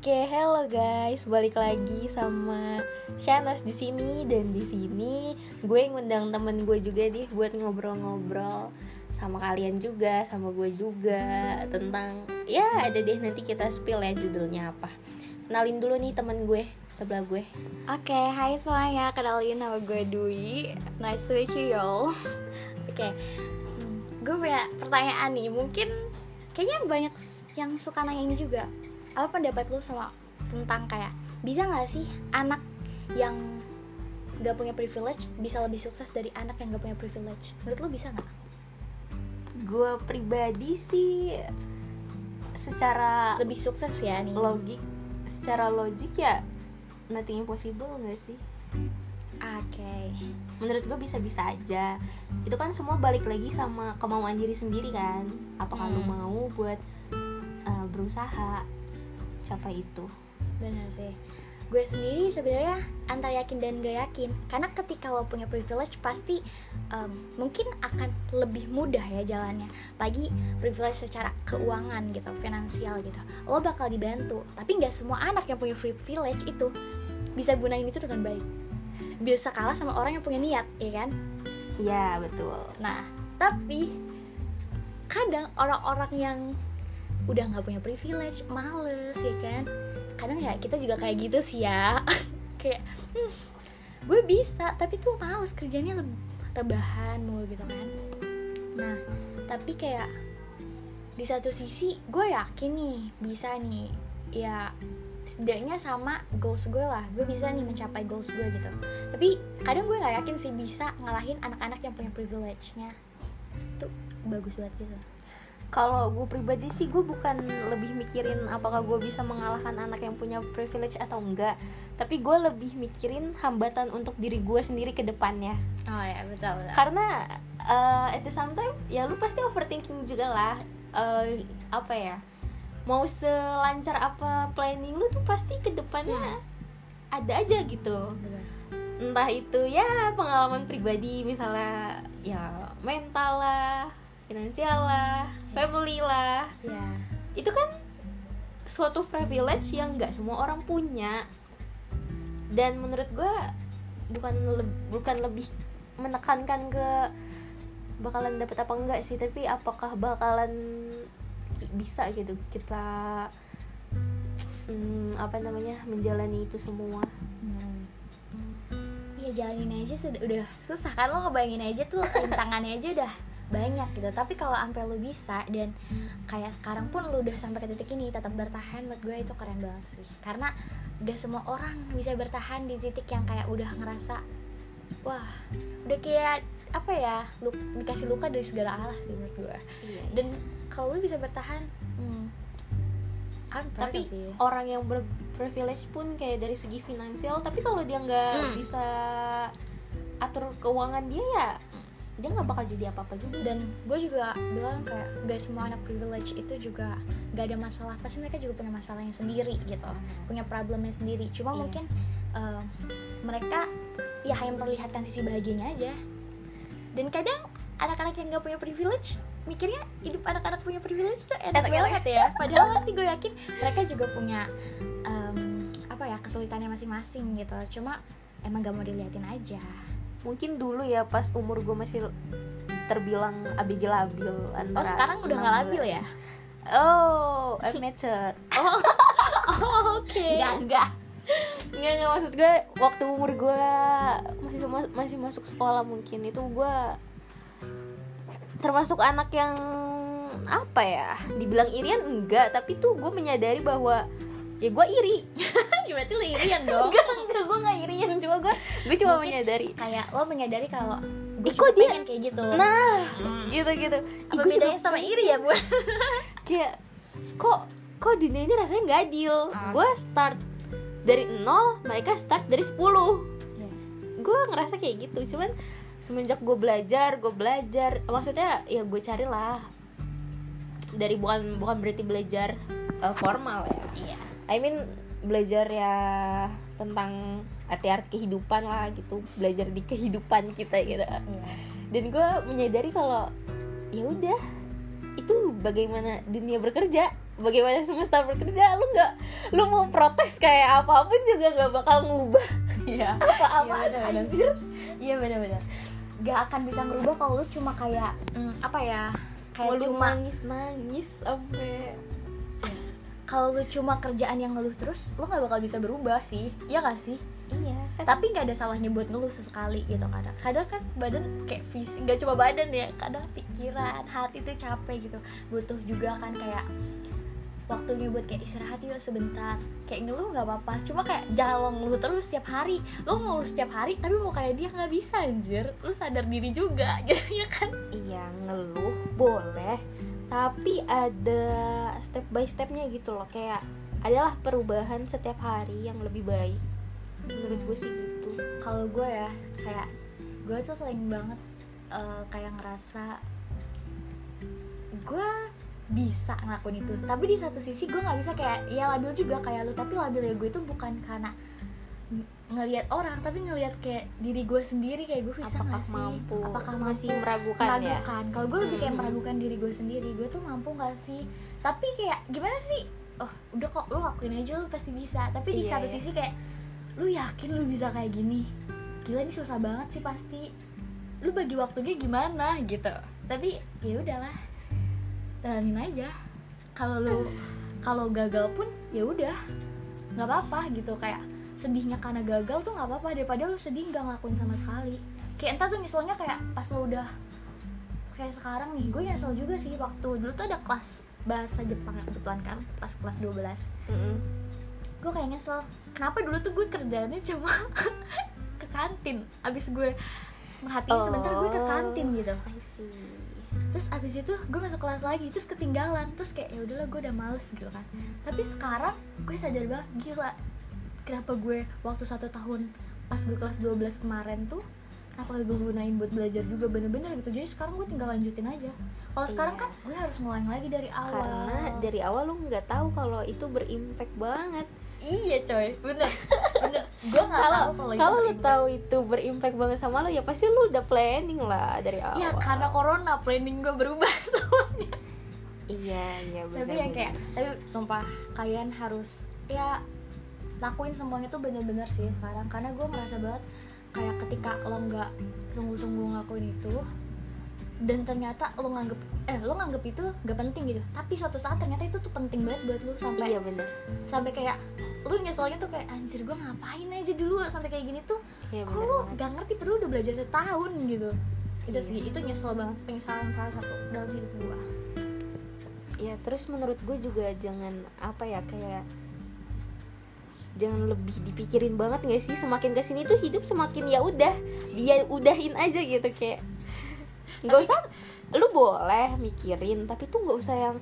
Oke, hello guys, balik lagi sama Shanas di sini dan di sini gue ngundang temen gue juga nih buat ngobrol-ngobrol sama kalian juga, sama gue juga tentang ya ada deh nanti kita spill ya judulnya apa. Kenalin dulu nih temen gue sebelah gue. Oke, hai semuanya. Kenalin nama gue Dwi. Nice to meet you y'all. Oke, hmm, gue punya pertanyaan nih. Mungkin kayaknya banyak yang suka nanya ini juga. Apa pendapat lu sama tentang kayak bisa nggak sih anak yang gak punya privilege bisa lebih sukses dari anak yang gak punya privilege? Menurut lu bisa nggak? Gue pribadi sih secara Lebih sukses ya nih. logik, secara logik ya nothing impossible gak sih? Oke. menurut gue bisa-bisa aja itu kan semua balik lagi sama kemauan diri sendiri kan apakah lu Hmm. mau buat uh, berusaha capai itu Benar sih. Gue sendiri sebenarnya antara yakin dan gak yakin. Karena ketika lo punya privilege pasti em, mungkin akan lebih mudah ya jalannya. Lagi privilege secara keuangan gitu, finansial gitu. Lo bakal dibantu. Tapi nggak semua anak yang punya privilege itu bisa gunain itu dengan baik. Bisa kalah sama orang yang punya niat, ya kan? iya betul Nah, tapi kadang orang-orang yang udah nggak punya privilege, males ya kan? Kadang ya kita juga kayak gitu sih ya. kayak "Hmm, gue bisa, tapi tuh males kerjanya rebahan mulu gitu kan. Nah, tapi kayak di satu sisi gue yakin nih bisa nih ya setidaknya sama goals gue lah gue bisa nih mencapai goals gue gitu tapi kadang gue nggak yakin sih bisa ngalahin anak-anak yang punya privilege-nya itu bagus banget gitu kalau gue pribadi sih gue bukan lebih mikirin apakah gue bisa mengalahkan anak yang punya privilege atau enggak. Tapi gue lebih mikirin hambatan untuk diri gue sendiri ke depannya. Oh ya betul betul. Karena uh, at the same time ya lu pasti overthinking juga lah. Uh, apa ya? Mau selancar apa planning lu tuh pasti ke depannya ada aja gitu. Entah itu ya pengalaman pribadi misalnya ya mental lah finansial lah family lah. Ya itu kan suatu privilege yang nggak semua orang punya. Dan menurut gue bukan le- bukan lebih menekankan ke bakalan dapet apa enggak sih tapi apakah bakalan bisa gitu kita hmm, apa namanya menjalani itu semua. Iya jalanin aja sudah udah susah kan lo ngebayangin aja tuh rintangannya aja udah banyak gitu. Tapi kalau sampai lo bisa dan kayak sekarang pun lo udah sampai ke titik ini tetap bertahan menurut gue itu keren banget sih. Karena udah semua orang bisa bertahan di titik yang kayak udah ngerasa wah udah kayak apa ya lu, dikasih luka dari segala arah sih menurut gue. Iya, dan kalau lo bisa bertahan hmm, tapi you. orang yang berprivilege pun kayak dari segi finansial tapi kalau dia nggak Hmm. bisa atur keuangan dia ya dia nggak bakal jadi apa apa juga dan gue juga bilang kayak gak semua anak privilege itu juga gak ada masalah. Pasti mereka juga punya masalahnya sendiri gitu punya problemnya sendiri. Cuma Iya. mungkin eh, mereka ya hanya memperlihatkan sisi bahagianya aja. Dan kadang anak-anak yang gak punya privilege mikirnya hidup anak-anak punya privilege tuh enak, Enak, banget ya. Padahal pasti gue yakin mereka juga punya em, apa ya kesulitannya masing-masing gitu. Cuma emang gak mau diliatin aja mungkin dulu ya pas umur gue masih terbilang abigail-abil oh antara sekarang udah gak 16. labil ya? oh I'm mature. Oh, oke. Enggak enggak enggak enggak maksud gue waktu umur gue masih masih masuk sekolah mungkin itu gue termasuk anak yang apa ya dibilang irian enggak tapi tuh gue menyadari bahwa ya gue iri. Ya, berarti lu irian dong. Enggak gue nggak irian cuma gue gue cuma Mungkin menyadari. kayak lo menyadari kalau gue Ih, kok dia- pengen kayak gitu. Nah gitu gitu. Ih, apa juga bedanya sama iri ya bu kayak kok kok dunia ini rasanya nggak adil? Ah. gue start dari nol mereka start dari 10 gue ngerasa kayak gitu cuman semenjak gue belajar gue belajar maksudnya ya gue carilah dari bukan bukan berarti belajar uh, formal ya. Iya. I mean belajar ya tentang arti-arti kehidupan lah gitu belajar di kehidupan kita gitu dan gue menyadari kalau ya udah itu bagaimana dunia bekerja bagaimana semesta bekerja lu nggak lu mau protes kayak apa pun juga nggak bakal ngubah Iya. apa-apa anjir Iya benar-benar. Gak akan bisa ngerubah kalau lu cuma kayak mm, apa ya? Kayak mau cuma nangis nangis sampai kalau lu cuma kerjaan yang ngeluh terus, lu nggak bakal bisa berubah sih. Iya gak sih? iya kan Tapi nggak ada salahnya buat ngeluh sesekali gitu kadang. Kadang kan badan kayak fisik, nggak cuma badan ya. Kadang pikiran, hati tuh capek gitu. Butuh juga kan kayak waktunya buat kayak istirahat yuk sebentar kayak ngeluh nggak apa-apa cuma kayak jangan lo ngeluh terus setiap hari lo ngeluh setiap hari tapi mau kayak dia nggak bisa anjir lo sadar diri juga gitu ya kan iya ngeluh boleh tapi ada step by stepnya gitu loh. Kayak adalah perubahan setiap hari yang lebih baik. Menurut gue sih gitu. Kalau gue ya kayak gue tuh sering banget eh, kayak ngerasa gue bisa ngelakuin itu. Tapi di satu sisi gue nggak bisa kayak ya labil juga kayak lu. Tapi labilnya gue itu bukan karena ngelihat orang tapi ngelihat kayak diri gue sendiri kayak gue bisa apakah nggak sih? mampu? Apakah masih mampu meragukan, ya? meragukan? Kalau gue lebih kayak Hmm. meragukan diri gue sendiri gue tuh mampu gak sih? Tapi kayak gimana sih? Oh udah kok lu lakuin aja lu pasti bisa. Tapi di Iya, satu iya. sisi kayak lu yakin lu bisa kayak gini? Gila ini susah banget sih pasti. Lu bagi waktunya gimana gitu. Tapi ya udahlah. Jalanin aja. Kalau lu kalau gagal pun ya udah. Nggak apa-apa gitu. Kayak sedihnya karena gagal tuh nggak apa-apa daripada lu sedih nggak ngelakuin sama sekali. Kayak entah tuh nyeselnya kayak pas lu udah kayak sekarang nih gue nyesel juga sih waktu dulu tuh ada kelas bahasa Jepang kebetulan kan pas kelas 12 Mm-mm. gue kayak nyesel kenapa dulu tuh gue kerjaannya cuma ke kantin abis gue merhatiin sebentar gue ke Oh. kantin gitu. I see. Terus abis itu gue masuk kelas lagi terus ketinggalan terus kayak ya udahlah gue udah males gitu kan. Tapi sekarang gue sadar banget gila kenapa gue waktu satu tahun pas gue kelas 12 kemarin tuh kenapa gue gunain buat belajar juga bener-bener gitu. Jadi sekarang gue tinggal lanjutin aja. Kalau sekarang Iya. kan gue harus ngulang lagi dari awal. Karena dari awal lu nggak tahu kalau itu berimpact banget. Iya coy. Bener. Bener. Gue nggak kalau tahu kalau kalau lu tahu itu berimpact banget sama lu ya pasti lu udah planning lah dari awal. ya karena corona planning gue berubah semuanya. Iya iya benar tapi yang kayak tapi sumpah kalian harus ya lakuin semuanya tuh bener-bener sih sekarang. Karena gue ngerasa banget kayak ketika lo nggak sungguh-sungguh ngelakuin itu dan ternyata lo nganggep eh lo nganggep itu nggak penting gitu. Tapi suatu saat ternyata itu tuh penting banget buat lo. Sampai iya benar sampai kayak lo nyeselnya tuh kayak anjir gue ngapain aja dulu sampai kayak gini tuh? Iya kok lo gak ngerti? Perlu udah belajar setahun gitu. Itu Iya. sih itu nyesel banget penyesalan salah satu dalam hidup gue ya terus menurut gue juga jangan apa ya kayak jangan lebih dipikirin banget gak sih? Semakin ke sini tuh hidup semakin ya udah dia udahin aja gitu kayak. Nggak usah lu boleh mikirin tapi tuh nggak usah yang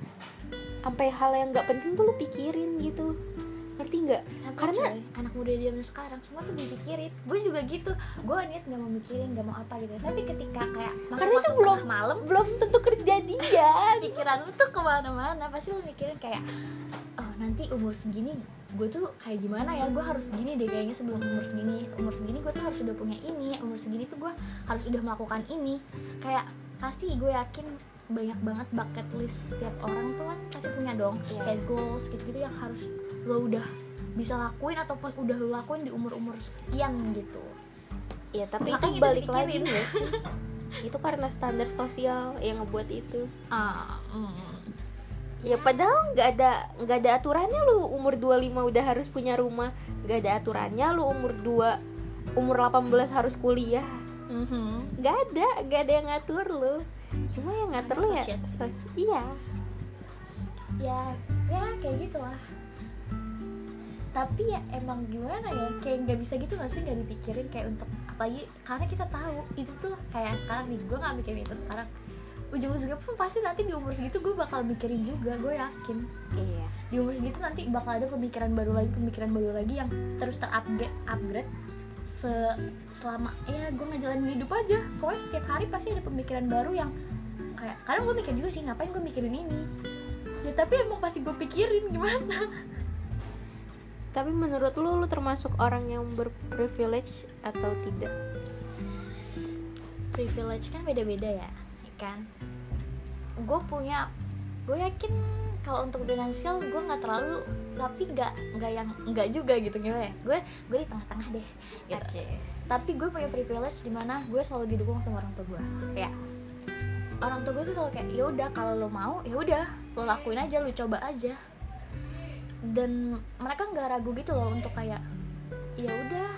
sampai hal yang nggak penting tuh lu pikirin gitu ngerti nggak? Karena- coy, anak muda zaman sekarang semua tuh dipikirin. Gue juga gitu. Gue niat gak mau mikirin gak mau apa gitu. Tapi ketika kayak masuk karena itu belum malam belum tentu kejadian. pikiran lu tuh ke mana-mana. Pasti lu mikirin kayak oh nanti umur segini gue tuh kayak gimana ya? Gue harus gini deh kayaknya sebelum umur segini. Umur segini gue tuh harus udah punya ini. Umur segini tuh gue harus udah melakukan ini. Kayak pasti gue yakin banyak banget bucket list setiap orang tuh kan pasti punya dong Iya. kayak goals gitu gitu yang harus lo udah bisa lakuin ataupun udah lo lakuin di umur umur sekian gitu ya tapi Makanya itu balik lagi nggak sih itu karena standar sosial yang ngebuat itu mm. Ya padahal nggak ada nggak ada aturannya lu umur 25 udah harus punya rumah, nggak ada aturannya lu umur 2 umur 18 harus kuliah. Mhm. nggak ada, nggak ada yang ngatur lu. Cuma yang ngatur lu ya sos- iya. ya ya kayak gitulah. Tapi ya emang gimana ya kayak nggak bisa gitu nggak sih nggak dipikirin kayak untuk apalagi karena kita tahu itu tuh kayak sekarang nih gue nggak mikirin itu sekarang. Ujung-ujungnya pun pasti nanti di umur segitu gue bakal mikirin juga gue yakin. Iya. di umur segitu nanti bakal ada pemikiran baru lagi pemikiran baru lagi yang terus terupgrade upgrade se selama ya gue ngejalanin hidup aja. Pokoknya setiap hari pasti ada pemikiran baru yang kayak kadang gue mikir juga sih ngapain gue mikirin ini? Ya tapi emang pasti gue pikirin gimana? Tapi menurut lu lu termasuk orang yang berprivilege atau tidak? privilege kan beda-beda ya ya kan? Gue punya gue yakin kalau untuk finansial gue nggak terlalu tapi nggak nggak yang nggak juga gitu gimana ya? Gue gue di tengah-tengah deh gitu. oke. Tapi gue punya privilege di mana gue selalu didukung sama orang tua gue kayak orang tua gue tuh selalu kayak ya udah kalau lo mau ya udah lo lakuin aja lo coba aja. Dan mereka nggak ragu gitu loh untuk kayak ya udah.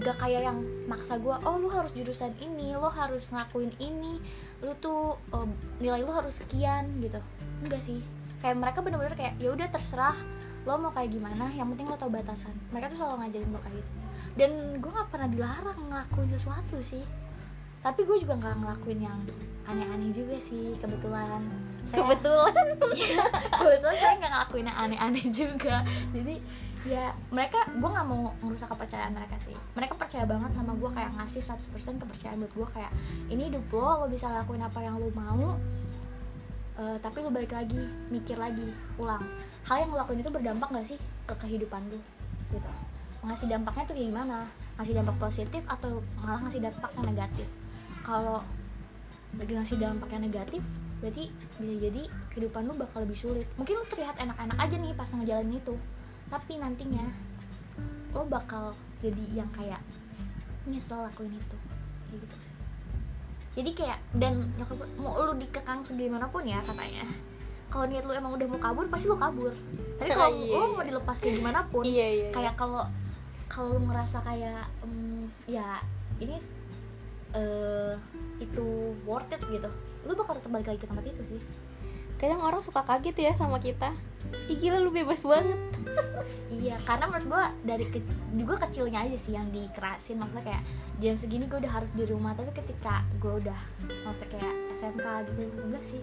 Nggak kayak yang maksa gue oh lu harus jurusan ini lo harus ngelakuin ini lu tuh oh, nilai lu harus sekian gitu. Enggak sih. Kayak mereka bener-bener kayak ya udah terserah lo mau kayak gimana yang penting lo tau batasan. Mereka tuh selalu ngajarin gue kayak gitu. Dan gue nggak pernah dilarang ngelakuin sesuatu sih tapi gue juga nggak ngelakuin yang aneh-aneh juga sih kebetulan. Saya- kebetulan. Kebetulan saya nggak ngelakuin yang aneh-aneh juga. Jadi ya mereka gue nggak mau merusak kepercayaan mereka sih. Mereka percaya banget sama gue kayak ngasih 100% kepercayaan buat gue kayak ini hidup lo lo bisa lakuin apa yang lo mau Eh, tapi lo balik lagi mikir lagi ulang. Hal yang lo lakuin itu berdampak gak sih ke kehidupan lo gitu. Ngasih dampaknya tuh kayak gimana? Ngasih dampak positif atau malah ngasih dampak yang negatif kalau ngasih dampak yang negatif berarti bisa jadi kehidupan lu bakal lebih sulit. Mungkin lu terlihat enak-enak aja nih pas ngejalanin itu. Tapi nantinya lo bakal jadi yang kayak nyesel lakuin itu. Kayak gitu sih. Jadi kayak dan mau lu dikekang segimanapun ya katanya. Kalau niat lu emang udah mau kabur pasti lu kabur. Tapi kalau Iya, lu iya. mau dilepas kayak gimana pun iya iya. kayak kalau kalau lu ngerasa kayak mm, ya ini eh itu worth it gitu. Lu bakal tetap balik lagi ke tempat itu sih. Kadang orang suka kaget ya sama kita. Ih gila lu bebas banget. Iya karena menurut gua dari ke, juga kecilnya aja sih yang dikerasin maksudnya kayak jam segini gue udah harus di rumah tapi ketika gue udah maksudnya kayak SMK gitu enggak sih.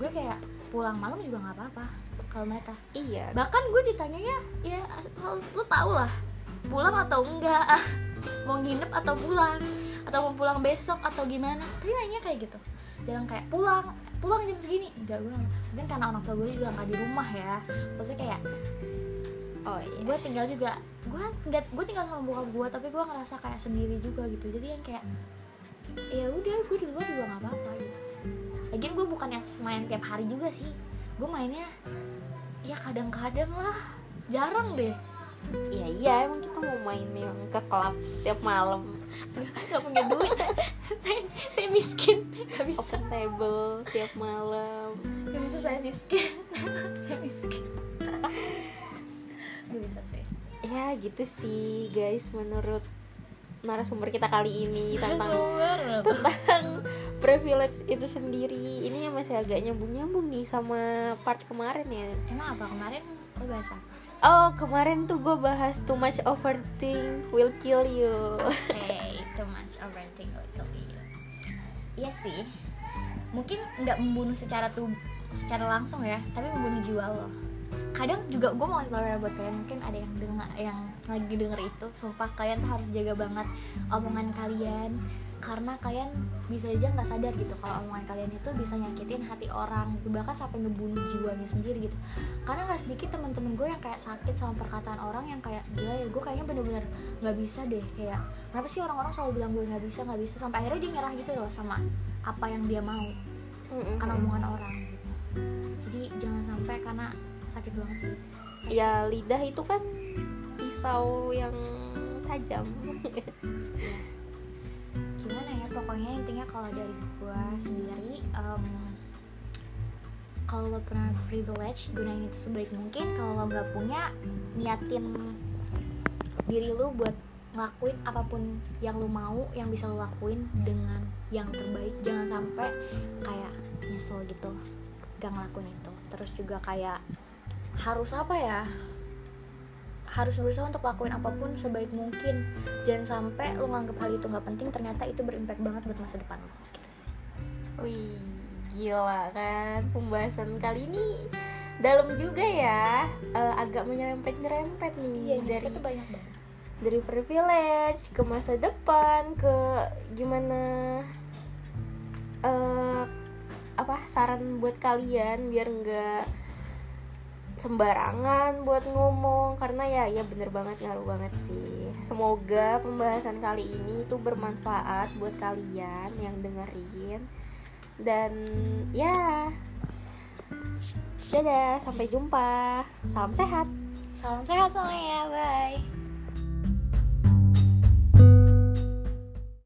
Gue kayak pulang malam juga nggak apa-apa kalau mereka. Iya. Bahkan gue ditanyanya ya lu, lu tau lah pulang atau enggak? Mau nginep atau pulang atau mau pulang besok atau gimana. Tapi nanya kayak gitu. Jarang kayak pulang pulang jam segini. Enggak gue mungkin karena orang tua gue juga nggak di rumah ya. Maksudnya kayak oh iya. gue tinggal juga. Gue nggak gue tinggal sama bokap gue tapi gue ngerasa kayak sendiri juga gitu. Jadi yang kayak ya udah gue di luar juga nggak apa-apa gitu. Lagian gue bukan yang main tiap hari juga sih. Gue mainnya ya kadang-kadang lah. Jarang deh. Iya iya. Emang kita mau main yang ke klub setiap malam nggak punya duit. Saya, saya miskin. Nggak bisa. Open table tiap malam. Nggak bisa saya miskin. Saya miskin. Nggak bisa sih. Ya gitu sih guys menurut narasumber kita kali ini tentang tentang privilege itu sendiri. Ini yang masih agak nyambung nyambung nih sama part kemarin ya. Emang apa kemarin? Lo bahas apa oh kemarin tuh gue bahas too much overthink will kill you Oke, too much overthink will kill you. Iya sih. Mungkin nggak membunuh secara tuh secara langsung ya, tapi membunuh jiwa lo. Kadang juga gue mau tau ya buat kalian mungkin ada yang dengar yang lagi denger itu, sumpah kalian tuh harus jaga banget omongan kalian karena kalian bisa aja nggak sadar gitu kalau omongan kalian itu bisa nyakitin hati orang bahkan sampai ngebunuh jiwanya sendiri gitu. Karena nggak sedikit teman-teman gue yang kayak sakit sama perkataan orang yang kayak gila ya gue kayaknya bener-bener nggak bisa deh kayak kenapa sih orang-orang selalu bilang gue nggak bisa nggak bisa? Sampai akhirnya dia nyerah gitu loh sama apa yang dia mau karena omongan orang gitu. Jadi jangan sampai karena sakit banget sih. Ya lidah itu kan pisau yang tajam pokoknya intinya kalau dari gue sendiri em, kalau lo pernah privilege gunain itu sebaik mungkin. Kalau lo nggak punya niatin diri lo buat ngelakuin apa pun yang lo mau yang bisa lo lakuin dengan yang terbaik. Jangan sampai kayak nyesel gitu gak ngelakuin itu. Terus juga kayak harus apa ya harus berusaha untuk lakuin apa pun sebaik mungkin. Jangan sampai lo nganggap hal itu nggak penting ternyata itu berimpact banget buat masa depan lo gitu sih. Wih, gila kan pembahasan kali ini dalam juga ya. Eh, agak menyerempet-nyerempet nih dari itu banyak banget. dari privilege ke masa depan ke gimana eh apa saran buat kalian biar nggak sembarangan buat ngomong karena ya ya bener banget ngaruh banget sih. Semoga pembahasan kali ini itu bermanfaat buat kalian yang dengerin. Dan ya. Dadah sampai jumpa. Salam sehat. Salam sehat semuanya bye